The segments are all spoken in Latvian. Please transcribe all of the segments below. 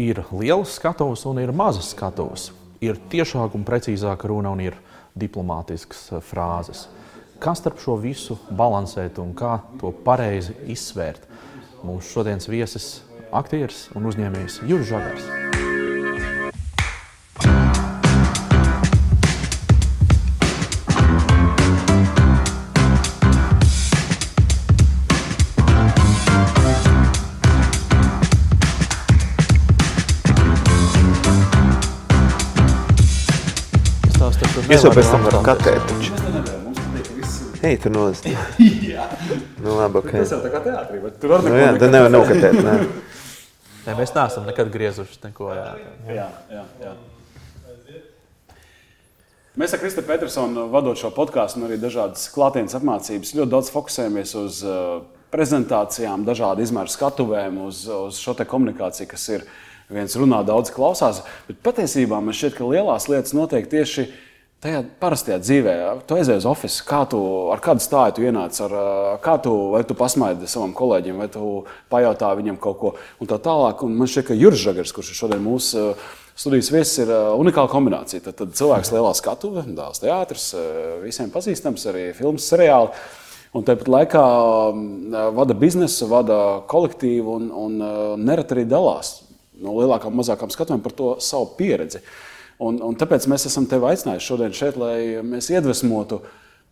Ir lielas skatuves un ir mazas skatuves. Ir tiešāka un precīzāka runa un ir diplomātiskas eh, frāzes. Kā starp šo visu balansēt un kā to pareizi izsvērt? Mūsu šodienas viesis, aktieris un uzņēmējs Juris Žagars. Es jau pēc tam varu katēt. Ej, tu nost. jā. Nu, labi, ok. Tas jau tā kā teātrī, bet tur var Nu, jā, tad nevar nokatēt. Nē. Ne, mēs neesam nekad griezuši neko. Jā. Jā, jā, jā. Mēs ar Kristēnu Petersonu vadot šo podkāstu un arī dažādas klātienes apmācības ļoti daudz fokusējamies uz uh, prezentācijām, dažādu izmēru skatuvēm, uz, uz šo komunikāciju, kas ir viens runā, daudz klausās. Bet patiesībā man šķiet, ka lielās lietas notiek tieši Tajā parastajā dzīvē, tu aizjūji uz oficiālu, kā tu ar kādu stāju tu ienāc, ar, kā tu, vai tu pasmaidi savam kolēģim, vai tu pajautā viņam kaut ko un tā tālāk. Un man šķiet, ka Juris Žagars, kurš ir šodien mūsu studijas viesis, ir unikāla kombinācija. Tad, tad cilvēks lielā skatuve, dēls teātris, visiem pazīstams, arī filmas seriāli. Un tāpat laikā vada biznesu, vada kolektīvu un, un nereti arī dalās no lielākām mazākām skatuvēm par to savu pieredzi. Uh, Un, un tāpēc mēs esam tevi aicinājuši šodien šeit, lai mēs iedvesmotu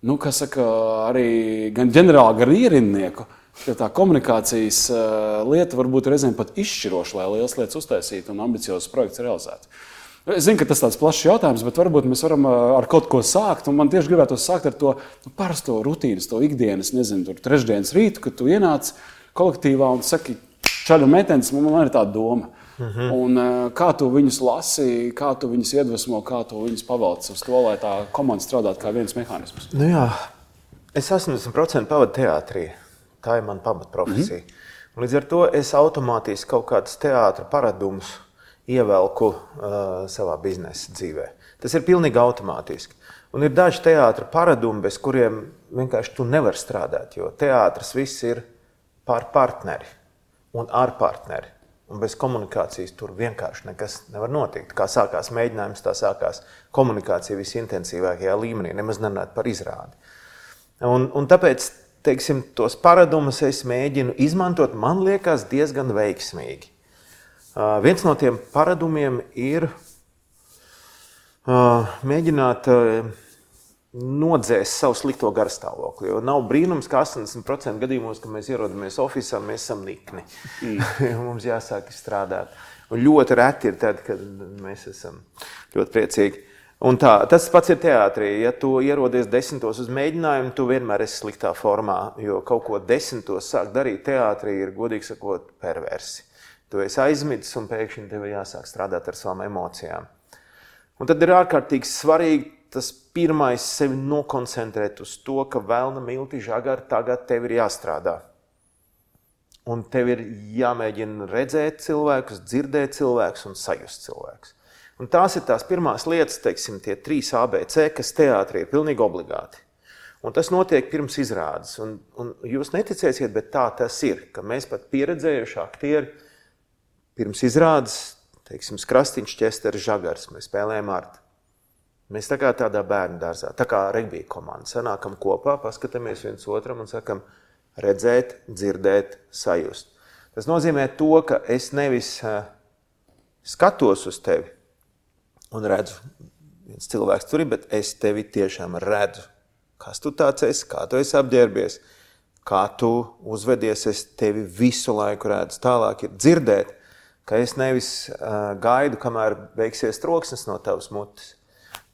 nu, saka, arī gan ģenerāli, gan ierindnieku. Tā komunikācijas uh, lieta var būt reizēm pat izšķiroša, lai lielas lietas uztaisītu un ambiciozus projektus realizētu. Es zinu, ka tas ir tāds plašs jautājums, bet varbūt mēs varam ar kaut ko sākt. Man tieši gribētu sākt ar to nu, parasto rutīnu, to ikdienas, nezinu, tur trešdienas rītu, kad tu ienāc kolektīvā un saki, čaļu meitenes, man ir tāda doma. -hmm. Un, eh, kā tu viņus lasi, kā tu viņus iedvesmo, kā tu viņus pavelc uz to, lai tā komanda strādātu kā viens mehānisms? Nu jā, es 80% pavadu teātrī. Tā ir mana pamatprofesija. -hmm. Līdz ar to es automātiski kaut kādus teātris paradumus ievelku uh, savā biznesa dzīvē. Tas ir pilnīgi automātiski. Un ir daži teātris paradumi, bez kuriem vienkārši tu nevari strādāt. Jo teātris viss ir par partneri un ar partneri. Un bez komunikācijas tur vienkārši nekas nevar notikt. Kā sākās mēģinājums, tā sākās komunikācija visintensīvākajā līmenī, nemaz nerunājot par izrādi. Un, un tāpēc teiksim, tos paradumus es mēģinu izmantot, man liekas, diezgan veiksmīgi. Uh, viens no tiem paradumiem ir uh, mēģināt uh, nodzēst savu slikto garstāvokli. Jo nav brīnums, ka 80% gadījumos, kad mēs ierodamies oficiālā, mēs esam nikni. Mm. mums jāsāk strādāt. Un ļoti reti ir tad, kad mēs esam ļoti priecīgi. Un tā, tas pats ir teātrī. Ja tu ierodies desmitos uz mēģinājumu, tu vienmēr esi sliktā formā. Jo kaut ko desmitos sākt darīt teātrī ir, godīgi sakot, perversi. Tu esi aizmidzis un pēkšņi tev jāsāk strādāt ar savām emocijām. Un tad ir ārkārtīgi svarīgi tas pirmais sevi nokoncentrēt uz to, ka vēlna milti žagari tagad tev ir jāstrādā. Un tev ir jāmēģina redzēt cilvēkus, dzirdēt cilvēkus un sajust cilvēkus. Un tās ir tās pirmās lietas, teiksim, tie trīs ABC, kas teātrī ir pilnīgi obligāti. Un tas notiek pirms izrādes. Un, un jūs neticēsiet, bet tā tas ir, ka mēs pat pieredzējuši aktieri pirms izrādes, teiksim, Krastīņš, Česters, Žagars, mēs spēlējam ar Mēs tā kā tādā bērnu dārzā, tā kā regbija komanda, sanākam kopā, paskatāmies viens otram un sakam, redzēt, dzirdēt, sajust. Tas nozīmē to, ka es nevis uh, skatos uz tevi un redzu, viens cilvēks tur ir, bet es tevi tiešām redzu. Kas tu tāds esi, kā tu esi apģērbies, kā tu uzvedies, es tevi visu laiku redzu. Tālāk ir dzirdēt, ka es nevis uh, gaidu, kamēr beigsies troksnis no tavas mutes,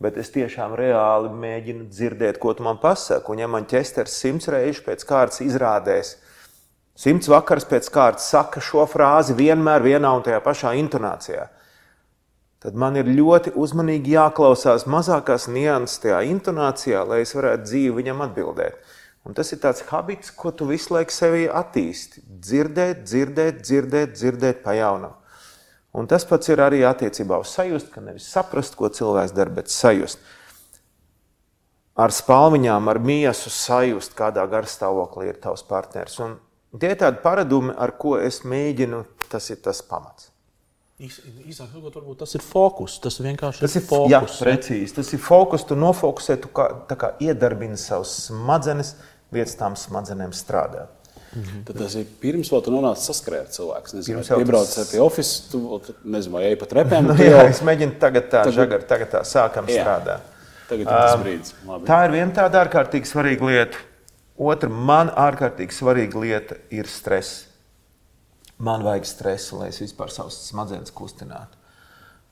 bet es tiešām reāli mēģinu dzirdēt, ko tu man pasaki. Un, ja man ķesters simts reizes pēc kārtas izrādēs, simts vakars pēc kārtas saka šo frāzi vienmēr vienā un tajā pašā intonācijā, tad man ir ļoti uzmanīgi jāklausās mazākās nianses tajā intonācijā, lai es varētu dzīvi viņam atbildēt. Un tas ir tāds habits, ko tu visu laiku sevī attīsti. Dzirdēt, dzirdēt, dzirdēt, dzirdēt pa jaunam. Un tas pats ir arī attiecībā uz sajust, ka nevis saprast, ko cilvēks dara, bet sajust. Ar spāliņām, ar miesu sajust, kādā garstāvoklī ir tavs partneris. Un tie ir tādi paradumi, ar ko es mēģinu, tas ir tas pamats. Īsāk, varbūt tas ir fokus. Tas vienkārši Tas ir ir fokus. Jā, precīzi. Tas ir fokus. Tu nofokusē, tu kā, tā kā iedarbini savus smadzenes, lietas tām smadzenēm strādāt. Tad tas ir pirms vēl tu nonāc saskarē ar cilvēku. Es Nezinu, Pirms vai jau iebrauc tas- pie oficiāla, tu nezinu, vai ej pa trepēm. Nu, jā, jau- es mēģinu tagad tā, Tagad- žagar, tagad tā sākam Jā. strādāt. Tagad ir tas brīdis. Labi. Tā ir viena tāda ārkārtīgi svarīga lieta. Otra, man ārkārtīgi svarīga lieta ir stress. Man vajag stresu, lai es vispār savus smadzenes kustinātu.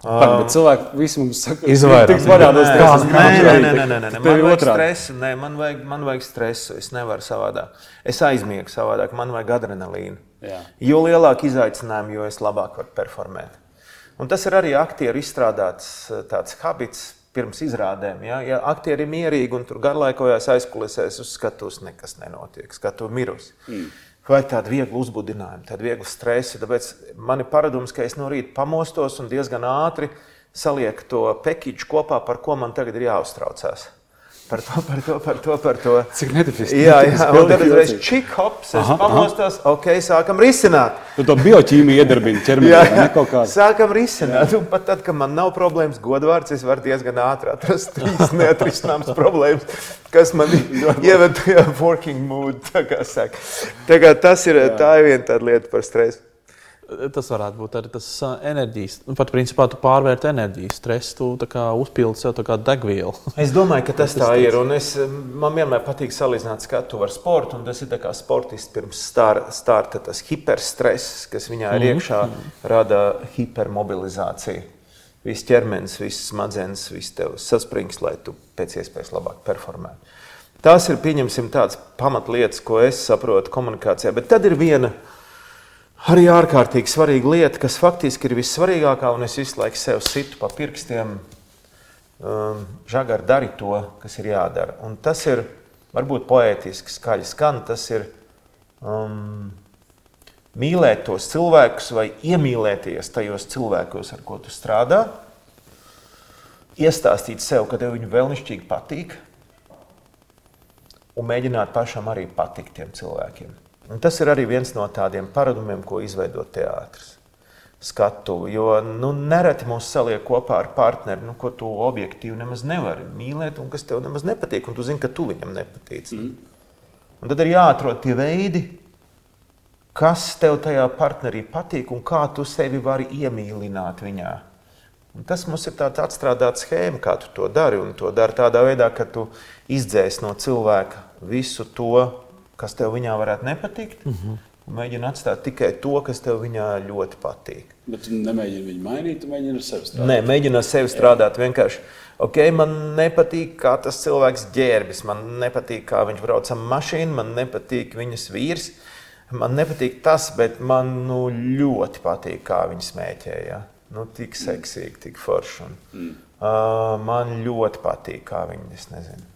Pag, bet cilvēki visi mums saka, Izvairās. no Nē, nē, nē, nē, nē, nē, Man vajag stresu, nē, man vajag, man vajag stresu. Es nevaru savādāk. Es aizmiegu savādāk, man vajag adrenalīnu. Jā. Jo lielāka izaicinājuma, jo es labāk varu performēt. Un tas ir arī aktieru izstrādāts eh, tāds habits pirms izrādēm. Ja, ja aktieri ir mierīgi un tur garlaikojās aizkulisēs uz skatuves, nekas nenotiek. Skatu mirus. Mm. Vai tāda viegla uzbudinājuma, tāda viegla stresa. Tāpēc man ir paradums, ka es no rīta pamostos un diezgan ātri salieku to pekīču kopā, par ko man tagad ir jāuztraucās. Par to, par to, par to. Par to. Cik netipiski. Jā, jā, un tad Pilnīgi es reiz jocīgi. čik hops, es Aha, aha. pamostos, ok, sākam risināt. Tu to bioķīmiju iedarbini ķermenī. Jā, vai ne kaut kādā. Sākam risināt. Un pat tad, kad man nav problēmas, godvārds, es varu diezgan ātri atrast trīs neatrisināmas problēmas, kas man ieved tajā working mood. Tā kā saka. Tā kā tas ir, tā ir viena tāda lieta par stresu. Tas varētu būt arī tas enerģijas. Nu, pat principā tu pārvērti enerģiju, stresu, tu uzpildi sev degvielu. Es domāju, ka tas tā ir. Un es, man vienmēr patīk salīdzināt skatu ar sportu. un Tas ir kā sportists pirms star- starta, tas hiperstress, kas viņā ir iekšā, rada hipermobilizāciju. Viss ķermenis, viss smadzenes, viss tev saspringst, lai tu pēc iespējas labāk performētu. Tās ir pieņemsim tādas pamatlietas, ko es saprotu komunikācijā. Bet tad ir viena arī ārkārtīgi svarīga lieta, kas faktiski ir vissvarīgākā, un es visu laiku sev situ pa pirkstiem. Um, Žagar, dari to, kas ir jādara. Un tas ir varbūt poētiski, skaļi skan. Tas ir um, mīlēt tos cilvēkus vai iemīlēties tajos cilvēkos, ar ko tu strādā. Iestāstīt sev, ka tev viņi vēlnišķīgi patīk, un mēģināt pašam arī patikt tiem cilvēkiem. Un tas ir arī viens no tādiem paradumiem, ko izveido teātris. Skatu, jo nu, nereti mūs saliek kopā ar partneri, nu, ko tu objektīvi nemaz nevari mīlēt, un kas tev nemaz nepatīk, un tu zini, ka tu viņam nepatīc. Mm. Un tad ir jāatrod tie veidi, kas tev tajā partnerī patīk, un kā tu sevi vari iemīlināt viņā. Un tas mums ir tāds atstrādāts schēma, kā tu to dari. Un to dari tādā veidā, ka tu izdzēsi no cilvēka visu to, kas tev viņā varētu nepatikt, mm -hmm. mēģini atstāt tikai to, kas tev viņā ļoti patīk. Bet tu nemēģini viņu mainīt, mēģini ar sevi strādāt. Nē, mēģini ar sevi strādāt vienkārši. Okay, man nepatīk, kā tas cilvēks ģērbjas, man nepatīk, kā viņš brauc ar mašīnu, man nepatīk viņas vīrs. Man nepatīk tas, bet man nu, ļoti patīk, kā viņi smēķē. Ja? Nu, tik seksīgi, tik forši. Un, mm. uh, man ļoti patīk, kā viņi, es nezinu,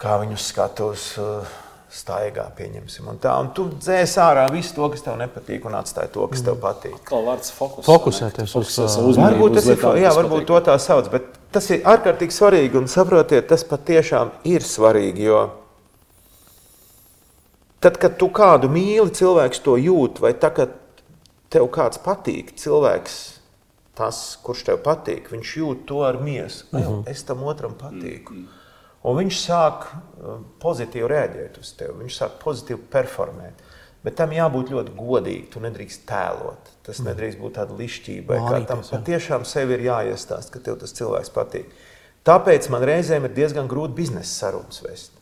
kā viņu skatos. Uh, Staigā, pieņemsim. Un tā, un tu dzēs ārā visu to, kas tev nepatīk, un atstāj to, kas tev patīk. Kā vārds fokus. Fokusēties uz, uz uzmanību. Varbūt tas uz ir, lietām, jā, varbūt to tā sauc, bet tas ir ārkārtīgi svarīgi. Un saprotiet, tas patiešām ir svarīgi. Jo tad, kad tu kādu mīli, cilvēks to jūt, vai tā, kad tev kāds patīk, cilvēks, tas, kurš tev patīk, viņš jūt to ar miesu. Uh -huh. Es tam otram patīku. Un viņš sāk uh, pozitīvi reaģēt uz tevi, viņš sāk pozitīvi performēt. Bet tam jābūt ļoti godīgam. Tu nedrīkst tēlot. Tas nedrīkst būt tāda lišķība. Tam patiešām sev ir jāiestāsta, ka tev tas cilvēks patīk. Tāpēc man reizēm ir diezgan grūti biznesa sarunas vest.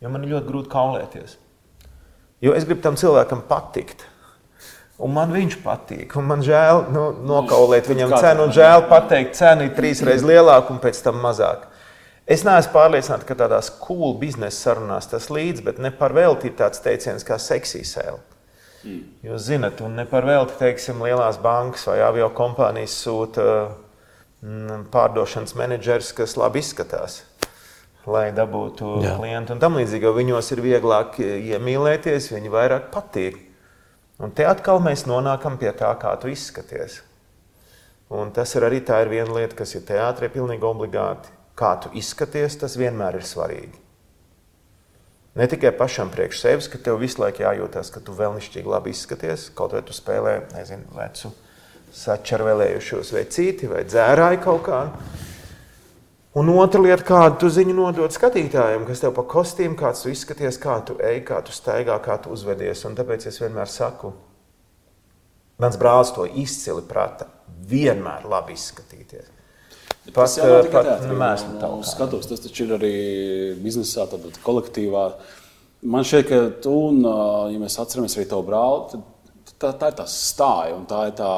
Jo man ir ļoti grūti kaulēties. Jo es gribu tam cilvēkam patikt. Un man viņš patīk. Un man žēl nu, nokaulēt viņam cenu, un žēl pateikt, cena ir trīs reizes lielāka un pēc tam mazāka. Es neesmu pārliecināts, ka tādās cool biznesa sarunās tas līdz, bet ne par velti ir tāds teiciens kā seksī sēle. Jūs zinat, un ne par velti, teiksim, lielās bankas vai avio kompānijas sūta mm, pārdošanas menedžers, kas labi izskatās, lai dabūtu Jā. klientu un tam līdzīgi. jo Viņos ir vieglāk iemīlēties, viņi vairāk patīk. Un te atkal mēs nonākam pie tā, kā tu izskaties. Un tas ir arī tā ir viena lieta, kas ir teātrī pilnīgi obligāti. Kā tu izskaties, tas vienmēr ir svarīgi. Ne tikai pašam priekš sevis, ka tev visu laiku jājūtas, ka tu vēlnišķīgi labi izskaties, kaut vai tu spēlē, nezinu, vecu sačarvēlējušos vecīti vai dzērāju kaut kādu. Un otra lieta, kādu tu ziņu nodod skatītājiem, kas tev pa kostīm, kāds tu izskaties, kā tu ej, kā tu staigā, kā tu uzvedies. Un tāpēc es vienmēr saku, mans brālis to izcili prata, vienmēr labi izskatīties. Pat, tas jau pat, mēs tam skatos. Tas taču ir arī biznesā, tad kolektīvā. Man šķiet, ka tu un, ja mēs atceramies arī tavu brāli, tā, tā ir tā stāja un tā ir tā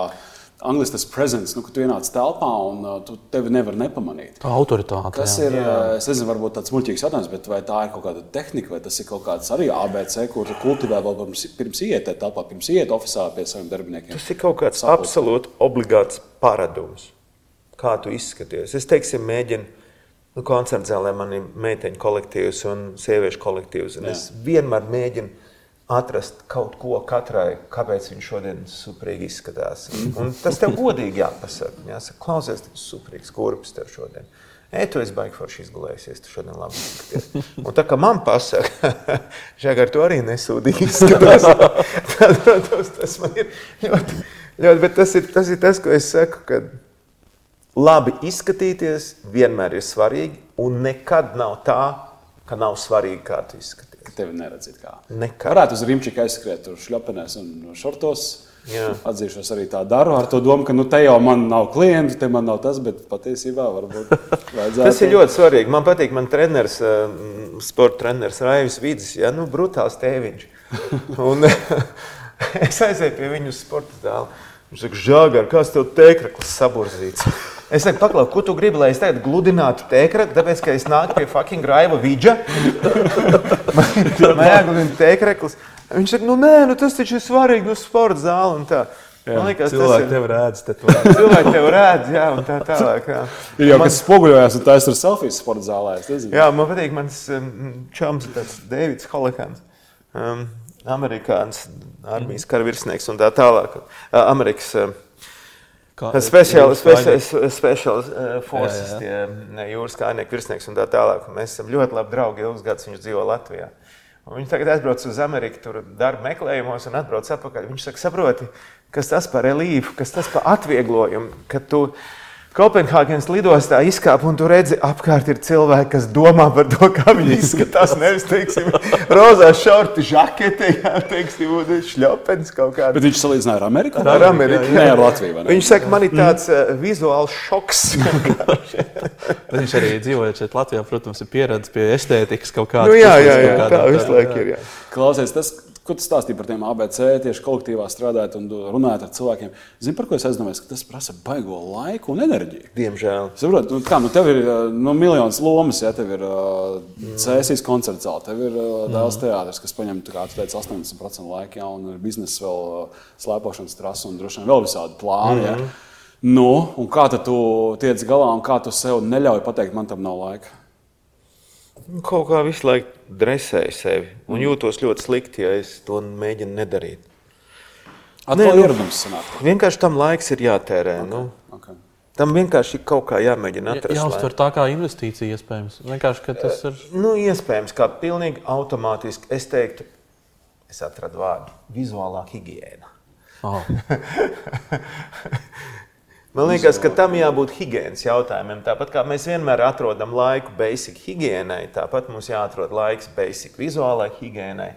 Angļuiski tas presence, nu, ka tu ienāc telpā un uh, tu tevi nevar nepamanīt. Tā autoritāte. Tas jā. ir, jā. Es nezinu, varbūt tāds muļķīgs jautājums, bet vai tā ir kaut kāda tehnika, vai tas ir kaut kāds arī ABC, ko tu kultivē vēl pirms, pirms iet telpā, pirms iet oficiālā pie saviem darbiniekiem? Tas ir kaut kāds Sapulti. absolūti obligāts paradums, kā tu izskaties. Es teiksim, mēģinu. Nu, koncerta zālē man ir meiteņu kolektīvs un sieviešu kolektīvs. Un es vienmēr mēģinu atrast kaut ko katrai, kāpēc viņš šodien superīgi izskatās. Un tas tev godīgi jāpasaka. Jāsaka, klausies, tas ir superīgs kurpes tev šodien. Ej, tu esi baigi forši izgulējies, tu šodien labi izskaties. Un tā kā man pasaka, Žagar, tu arī nesūdīgi izskatās. tad, protams, tas man ir ļoti, ļoti, bet tas ir, tas ir tas, ko es saku, ka labi izskatīties vienmēr ir svarīgi un nekad nav tā, ka nav svarīgi, kā tu izskaties tevi neredz. Nekad. Varētu uz rīmčika aizskriet, tur šļapenēs un šortos. Jā. Atzīšos arī tā daru ar to domu, ka nu, te jau man nav klientu, te man nav tas, bet patiesībā varbūt vajadzētu. Tas ir ļoti svarīgi. Man patīk, man treneris, eh, sporta treneris Raivis Vidis, ja, nu, brutāls tēviņš. Un es aizēju pie viņu sporta zāli. Viņš saka, žāgar, kāds tev tēkraklis saburzīts? Es saku, paklau, ko tu gribi, lai es tagad gludinātu tēkratu, tāpēc, ka es nāku pie fucking Raiva Vidža. Man jāgludina tēkraklis. Viņš saka, nu nē, nu tas taču ir svarīgi, nu sporta zāle un tā. Jā, man liekas, cilvēki ir... tev redz, cilvēki tev redz, jā, un tā tālāk. Jā. Ir jau man... kas spoguļojās, un tā ir selfijas sporta zālē. Jā, man patīk, mans um, čoms, tas Deivids Holekans. Um, Amerikāns, armijas karavirsnieks un tā tālāk. Uh, Amerikas uh, Speciāli special, uh, forces, jā, jā. tie jūras kājnieku virsnieks un tā tālāk. Mēs esam ļoti labi draugi, ilgus gadus viņš dzīvo Latvijā. Un viņš tagad aizbrauc uz Ameriku, tur darba meklējumos un atbrauc atpakaļ. Viņš saka, saproti, kas tas par relīfu, kas tas par atvieglojumu, ka tu esi Kopenhāgenes lidostā izkāp un tu redzi, apkārt ir cilvēki, kas domā par to, kā viņi izskatās. Nevis, teiksim, rozā šorti, žakete, jā, teiksim, un šļopens kaut kāds. Bet viņš salīdzināja ar Ameriku? Ar Ameriku. Nē, ar Latviju. Viņš saka, man ir tāds uh, vizuāls šoks. viņš arī dzīvojot šeit Latvijā, protams, ir pieredzējis pie estētikas kaut kādas. Nu, jā, jā, jā, tā visu laiku ir. Jā. Klausies, tas, Ko tu stāstīji par tiem ABC, tieši kolektīvā strādājot un runājot ar cilvēkiem? Zini, par ko es aizdomājos, ka tas prasa baigo laiku un enerģiju. Diemžēl. Saprot, nu, kā, nu, tev ir nu, miljonus lomas, ja tev ir uh, cēsīs koncerts zāle, tev ir uh, dēls mm. teātris, kas paņem, kā tu teici, 80% laika, ja, un ir biznesa vēl uh, slēpošanas trasa un droši vien vēl visādi plāni. Mm. Ja. Nu, un kā tu tiec galā un kā tu sev neļauj pateikt, man tam nav laika? Kaut kā visu laiku dresēju sevi un jūtos ļoti slikti, ja es to mēģinu nedarīt. Nē, nu, ieradums sanāk. Vienkārši tam laiks ir jātērē. Okay. Nu. Okay. Tam vienkārši ir kaut kā jāmēģina atrast. Jā, jāuztver tā kā investīcija iespējams. Vienkārši, ka tas ir. Nu, iespējams, kā pilnīgi automātiski. Es teiktu, es atradu vārdu - vizuālā higiēna. Oh. Man liekas, ka tam jābūt higiēnas jautājumiem. Tāpat kā mēs vienmēr atrodam laiku basic higiēnai, tāpat mums jāatrod laiks basic vizuālai higiēnai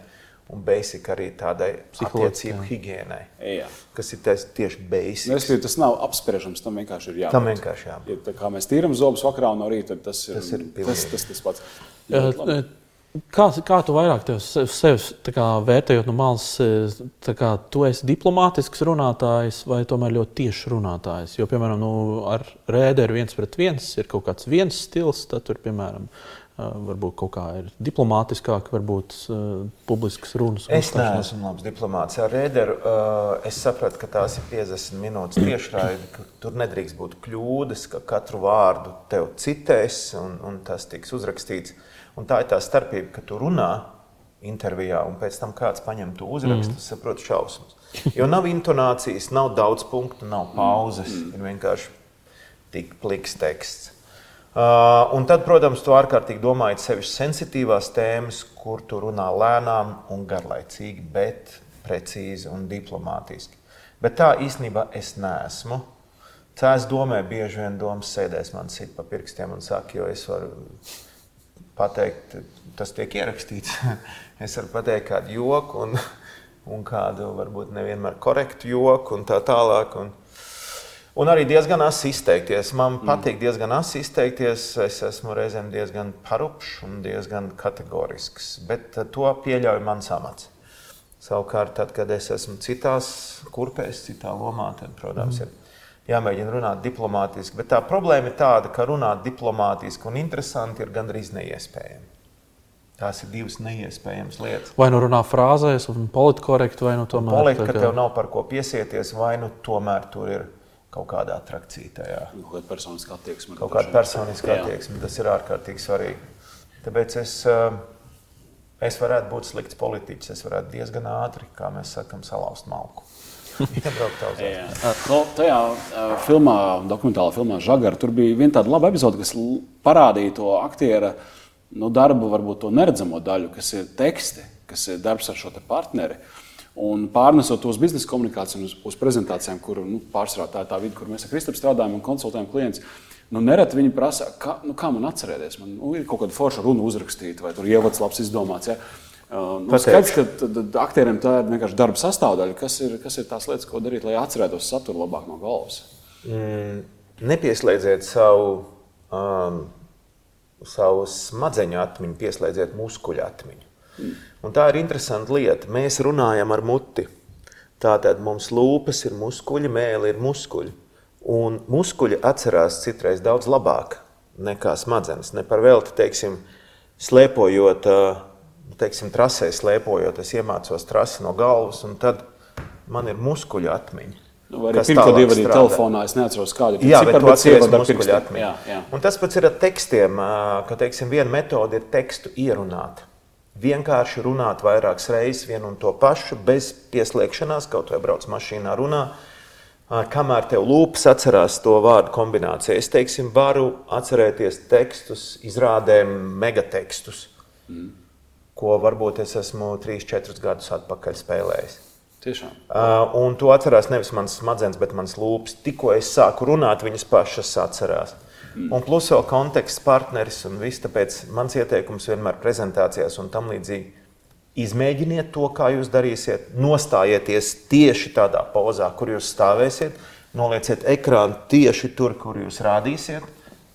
un basic arī tādai attiecību higiēnai. Jā. Kas ir tas tieši basic. Nu, tas nav apspriežams, tam vienkārši ir jābūt. Tam vienkārši jābūt. Ja, kā mēs tīram zobus vakarā un no rīta, tas ir tas, ir tas, tas, tas pats. Jā, Kā, kā tu vairāk sevi vērtējot no malas, kā, tu esi diplomātisks runātājs vai tomēr ļoti tieši runātājs? Jo, piemēram, nu, ar rēderu viens pret viens ir kaut kāds viens stils, tad tur, piemēram, varbūt kaut kā ir diplomātiskāk, varbūt uh, publisks runas. Es neesmu labs diplomāts. Ar rēderu uh, es sapratu, ka tās ir 50 minūtes tiešraidi, ka tur nedrīkst būt kļūdas, ka katru vārdu tev citēs un, un tas tiks uzrakstīts. Uh, Un tā ir tā starpība, ka tu runā intervijā, un pēc tam kāds paņem to uzrakstu, mm. saprot šausmas. Jo nav intonācijas, nav daudz punktu, nav pauzes. Mm. Ir vienkārši tik pliks teksts. Uh, un tad, protams, tu ārkārtīgi domājot sevišķi sensitīvās tēmas, kur tu runā lēnām un garlaicīgi, bet precīzi un diplomātiski. Bet tā īstenībā es neesmu. Cēlā domē, bieži vien domas sēdēs man sit pa pirkstiem un saka, jo es varu pateikt, tas tiek ierakstīts. es varu pateikt kādu joku un, un kādu varbūt nevienmēr korektu joku un tā tālāk. Un, Un arī diezgan asi izteikties. Man mm. patīk diezgan asi izteikties. Es esmu reizēm diezgan parupšs un diezgan kategorisks. Bet to pieļauj mans amats. Savukārt, tad, kad es esmu citās kurpēs, citā lomā, tad, protams, mm. ir jāmēģina runāt diplomātiski. Bet tā problēma ir tāda, ka runāt diplomātiski un interesanti ir gandrīz neiespējami. Tās ir divas neiespējamas lietas. Vai nu runā frāzēs, vai politkorekti, vai nu tomēr. Politi, ka tev nav par ko piesieties, vai nu tomēr tur ir kaut kāda attrakcija tajā. Nu, kaut kāda personiska attieksme. Kaut kāda personiska attieksme, tas ir ārkārtīgi svarīgi. Tāpēc es, eh, es varētu būt slikts politiķis, es varētu diezgan ātri, kā mēs sakām, salauzt malku. no, tajā uh, filmā, dokumentālā filmā Žagara, tur bija viena tāda laba epizode, kas parādīja to aktieru nu, darbu, varbūt to neredzamo daļu, kas ir teksti, kas ir darbs ar šo partneri. Un pārnesot to uz biznesa komunikāciju, uz, uz prezentācijām, kur nu, pārsvarā tā ir tā vide, kur mēs ar Kristofru strādājam un konsultējam klientus. Nu, nereti viņi prasa, kā, nu, kā man atcerēties. Man nu, ir kaut kāda forša runa uzrakstīta, vai tur ievads labs izdomāts. Ja? Uh, nu, skaidrs, ka aktieriem tā ir vienkārši darba sastāvdaļa. Kas ir, kas ir tās lietas, ko darīt, lai atcerētos saturu labāk no galvas? Mm, nepieslēdziet savu, um, savu smadzeņu atmiņu, pieslēdziet muskuļu atmiņu. Un tā ir interesanta lieta. Mēs runājam ar muti. Tātad mums lūpas ir muskuļi, mēlī ir muskuļi. Un muskuļi atcerās citreiz daudz labāk nekā smadzenes. Ne par velti, teiksim, slēpojot, teiksim, trasē slēpojot, es iemācos trasi no galvas, un tad man ir muskuļu atmiņa. Nu, arī pirmā divi arī telefonā. Es neatceros, kāda ir tā līnija. Jā, bet to atceros muskuļu atmiņa. Jā, jā. Un tas pats ir ar tekstiem, ka, teiksim, viena metode ir tekstu ierunāt vienkārši runāt vairākas reizes vienu un to pašu, bez pieslēgšanās, kaut vai brauc mašīnā, runā. Kamēr tev lūpas atcerās to vārdu kombināciju, es teiksim, varu atcerēties tekstus, izrādēm, megatekstus, mm. Ko varbūt es esmu 3-4 gadus atpakaļ spēlējis. Tiešām. Uh, un to atcerās nevis mans smadzenes, bet mans lūpas. Tikko es sāku runāt, viņas pašas atcerās. Uh, Un plus vēl konteksts, partneris un viss. Tāpēc mans ieteikums vienmēr prezentācijās un tam līdzīgi. Izmēģiniet to, kā jūs darīsiet. Nostājieties tieši tādā pozā, kur jūs stāvēsiet. Nolieciet ekrānu tieši tur, kur jūs rādīsiet,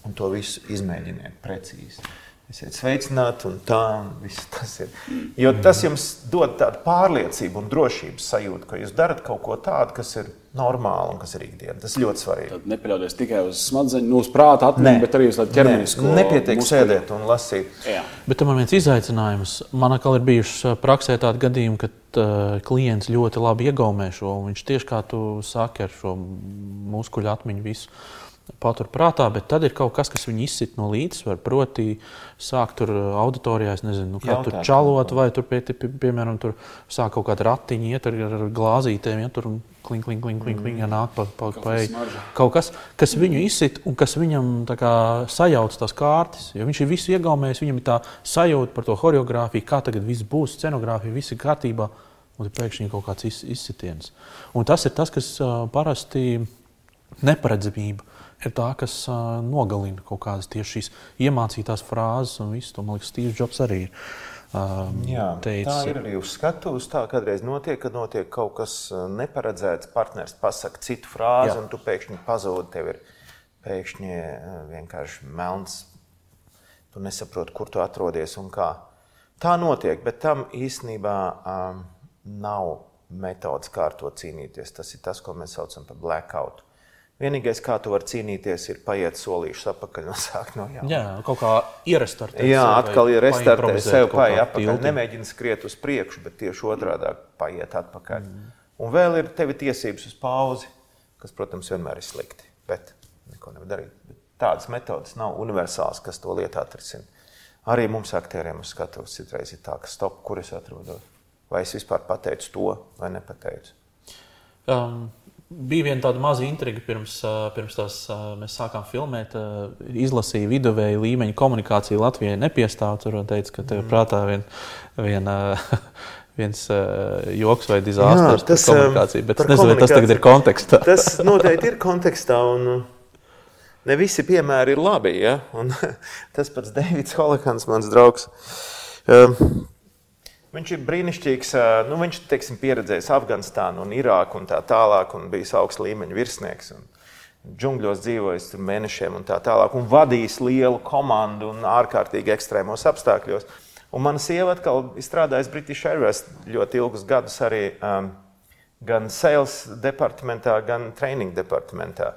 un to visu izmēģiniet precīzi. Esiet sveicināti, un tā viss tas ir. Jo tas jums dod tādu pārliecību un drošības sajūtu, ka jūs darat kaut ko tādu, kas ir normāli un kas ir ikdiena. Tas ļoti svarīgi. Tad nepaļauties tikai uz smadzeņu, nu, uz prāta atmiņu, bet arī uz tādu ķermenisku. Nepietiek muskuļu. sēdēt un lasīt. Jā. Bet tam ir viens izaicinājums. Man atkal ir bijuši praksē tādi gadījumi, kad uh, klients ļoti labi iegaumē šo. Viņš tieši kā tu saki ar šo muskuļu atmiņu visu patur prātā, bet tad ir kaut kas, kas viņu izsit no līdzsvara. Proti, sāk tur uh, auditorijā, nezinu, nu, kā Jautāt, tur čalot, vai tur, pie, pie, piemēram, tur sāk kaut kāda ratiņa, iet ar, ar glāzītēm, ja tur kling, kling, kling, kling, kling ja nāk pa, pa, pa eju. Kaut kas, kas viņu izsit un kas viņam kā, sajauc tās kārtas. Ja viņš ir visu iegaumējis, viņam ir tā sajūta par to choreogrāfiju, kā tagad viss būs, scenogrāfija, viss ir kārtībā. Un pēkšņi kaut kāds izsitiens. Un tas ir tas, kas uh, parasti neparedzamība ir tā, kas uh, nogalina kaut kādas tieši šīs iemācītās frāzes un visu to. Man liekas, Steve's Jobs arī ir. Um, Jā, teicis, tā ir arī uz skatuves. Tā kādreiz notiek, kad notiek kaut kas neparedzēts. Partneris pasakā citu frāzi, Jā. un tu pēkšņi pazūdi. Tev ir pēkšņi vienkārši melns. Tu nesaproti, kur tu atrodies un kā. Tā notiek, bet tam īstenībā um, nav metodas, kā ar to cīnīties. Tas ir tas, ko mēs saucam par blackout. Vienīgais, kā tu vari cīnīties, ir paiet solīšus atpakaļ un sākt no jauna. Jā, kaut kā ierastartēt. Jā, atkal ir restartēt sev, paiet atpakaļ. Nemēģini skriet uz priekšu, bet tieši otrādi paiet atpakaļ. Mm. Un vēl ir tevi tiesības uz pauzi, kas, protams, vienmēr ir slikti. Bet neko nevar darīt. Bet tādas metodas nav universālas, kas to lietu atrisina. Arī mums, aktieriem, uz skatuves citreiz ir tā, ka stop, kur es atrodos. Vai es vispār pateicu to vai nepateicu? Um bija viena tāda maza intriga pirms, pirms tās, mēs sākām filmēt. Izlasīja viduvēju līmeņa komunikāciju Latvijai nepiestāv. Tur teica, ka tev mm. prātā vien, viena, viens joks vai dizasters Jā, tas, par komunikāciju, bet es nezinu, vai tas tagad ir kontekstā. Tas noteikti ir kontekstā. Un, Ne visi piemēri ir labi. Ja? Un, tas pats Deivids Holokans, mans draugs. Um, viņš ir brīnišķīgs. Nu, viņš ir pieredzējis Afganistānu un Irāku un tā tālāk, un bijis augsta līmeņa virsnieks. Un, džungļos dzīvojis mēnešiem un tā tālāk, un vadījis lielu komandu un ārkārtīgi ekstrēmos apstākļos. Un mana sieva atkal ir strādājusi British Airways ļoti ilgus gadus arī um, gan sales departamentā, gan training departamentā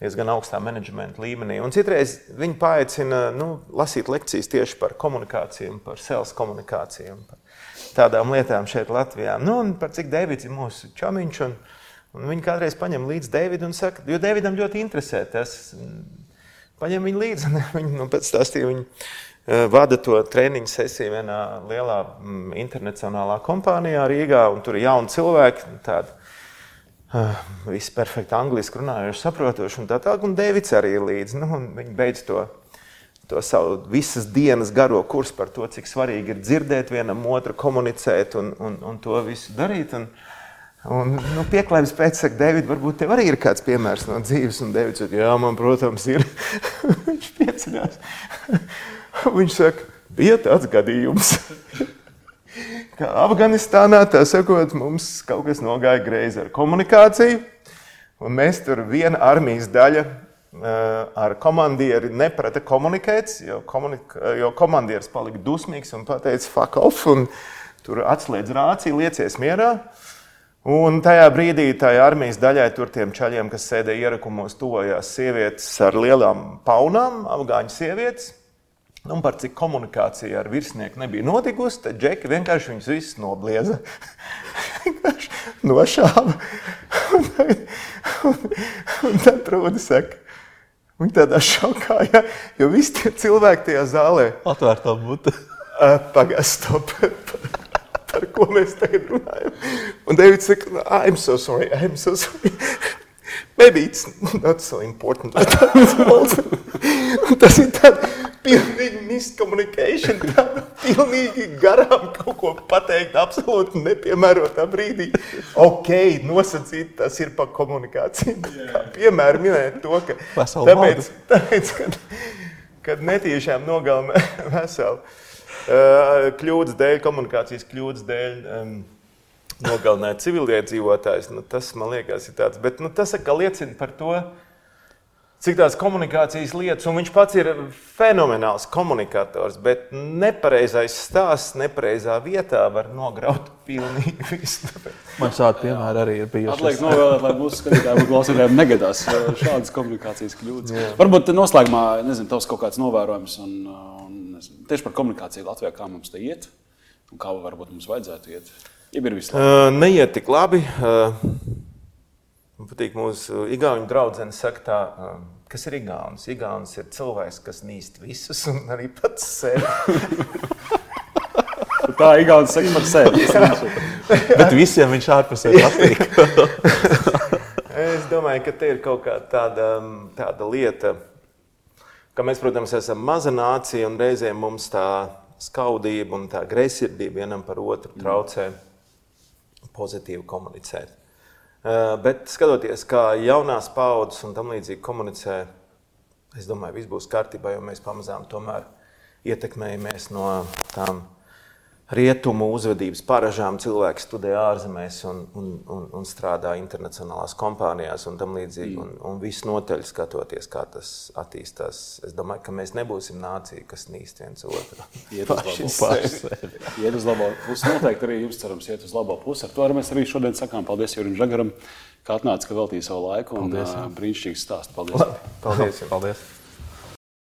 diezgan augstā menedžmenta līmenī. Un citreiz viņi paaicina nu, lasīt lekcijas tieši par komunikāciju, par sales komunikāciju, par tādām lietām šeit Latvijā. Nu, un par cik Deivids ir mūsu čomiņš. Un, un viņi kādreiz paņem līdzi Deividu un saka, jo Deividam ļoti interesē tas. Paņem viņu līdzi, un viņi nu, pēc stāstīja, viņi uh, vada to treniņu sesiju vienā lielā mm, internacionālā kompānijā Rīgā, un tur ir jauni cilvēki, tādi Visi perfekti angliski runājuši, saprotoši, un tā tālāk. Un Deivids arī līdzi. Nu, viņi beidz to, to savu visas dienas garo kursu par to, cik svarīgi ir dzirdēt vienam otru, komunicēt un, un, un to visu darīt. Un, un, nu, Pieklājības pēc tam, Deivid, varbūt tev arī ir kāds piemērs no dzīves. Un Deivids saka, jā, man, protams, ir. Viņš pieceļās. Viņš saka, bija tāds gadījums ka Afganistānā sakot, mums kaut kas nogāja greizi ar komunikāciju. Mēs tur viena armijas daļa ar komandieri neprata komunikēt, jo, komunik jo komandieris palika dusmīgs un teica, fuck off, un tur atslēdz rāciju, liecies mierā. Un tajā brīdī tai armijas daļai, tur tiem čaļiem, kas sēdēja ierakumos, tuvojās sievietes ar lielām paunām, afgāņu sievietes. Nu, un par cik komunikācija ar virsnieku nebija notikusi, tad Džeki vienkārši viņus visus noblieza. nošāva. Un, un, un tad Rūda saka, viņi tādā šokā, ja, jo visi tie cilvēki tajā zālē. Atvērtā mute. Pagaidām, stop. Par ko mēs tagad runājam? Un Deivids saka, I'm so sorry, I'm so sorry. Maybe it's not so important. tas ir tāds pilnīgi miscommunication, tāda pilnīgi garām kaut ko pateikt, absolūti nepiemērotā brīdī. Ok, nosacīt, tas ir pa komunikāciju. Kā piemēram minēt to, ka tāpēc, tāpēc kad, kad netīšām nogalina veselu uh, kļūdas dēļ, komunikācijas kļūdas dēļ, um, nogalināt civiliedzīvotājus, nu, tas man liekas ir tāds, bet nu, tas atkal liecina par to, cik tās komunikācijas lietas, un viņš pats ir fenomenāls komunikators, bet nepareizais stāsts nepareizā vietā var nograut pilnīgi visu. Man šādi piemēri arī ir bijuši. Atliek novēlēt, lai mūsu skatītājiem un klausītājiem negadās šādas komunikācijas kļūdas. Jā. Varbūt noslēgumā, nezinu, tavs kaut kāds novērojums un, un nezinu, tieši par komunikāciju Latvijā, kā mums te iet un kā varbūt mums vajadzētu iet. Ja ir vislabāk? Uh, neiet tik labi. Uh, Man patīk mūsu igauņu draudzene saka tā, um, kas ir igauns. Igauns ir cilvēks, kas nīst visus un arī pats sevi. tā ir igauns saka par sevi. Bet visiem viņš ārpusē patīk. es domāju, ka te ir kaut kā tāda, um, tāda lieta, ka mēs, protams, esam maza nācija un reizēm mums tā skaudība un tā greizsirdība vienam par otru traucē pozitīvi komunicēt. Eh, bet skatoties, kā jaunās paudzes un tam līdzīgi komunicē, es domāju, viss būs kārtībā, jo mēs pamazām tomēr ietekmējamies no tām rietumu uzvedības paražām. Cilvēki studē ārzemēs un, un, un, un strādā internacionālās kompānijās un tam līdzīgi. Un, un viss noteļ skatoties, kā tas attīstās. Es domāju, ka mēs nebūsim nācija, kas nīst viens otru. Iet uz labo pusi. Iet uz labo pusi. Noteikti arī jums cerams iet uz labo pusi. Ar to arī mēs arī šodien sakām paldies Jurim Žagaram, ka atnāca, ka veltīja savu laiku. Un, paldies. Uh, brīnišķīgs stāsts. Paldies. Paldies. paldies.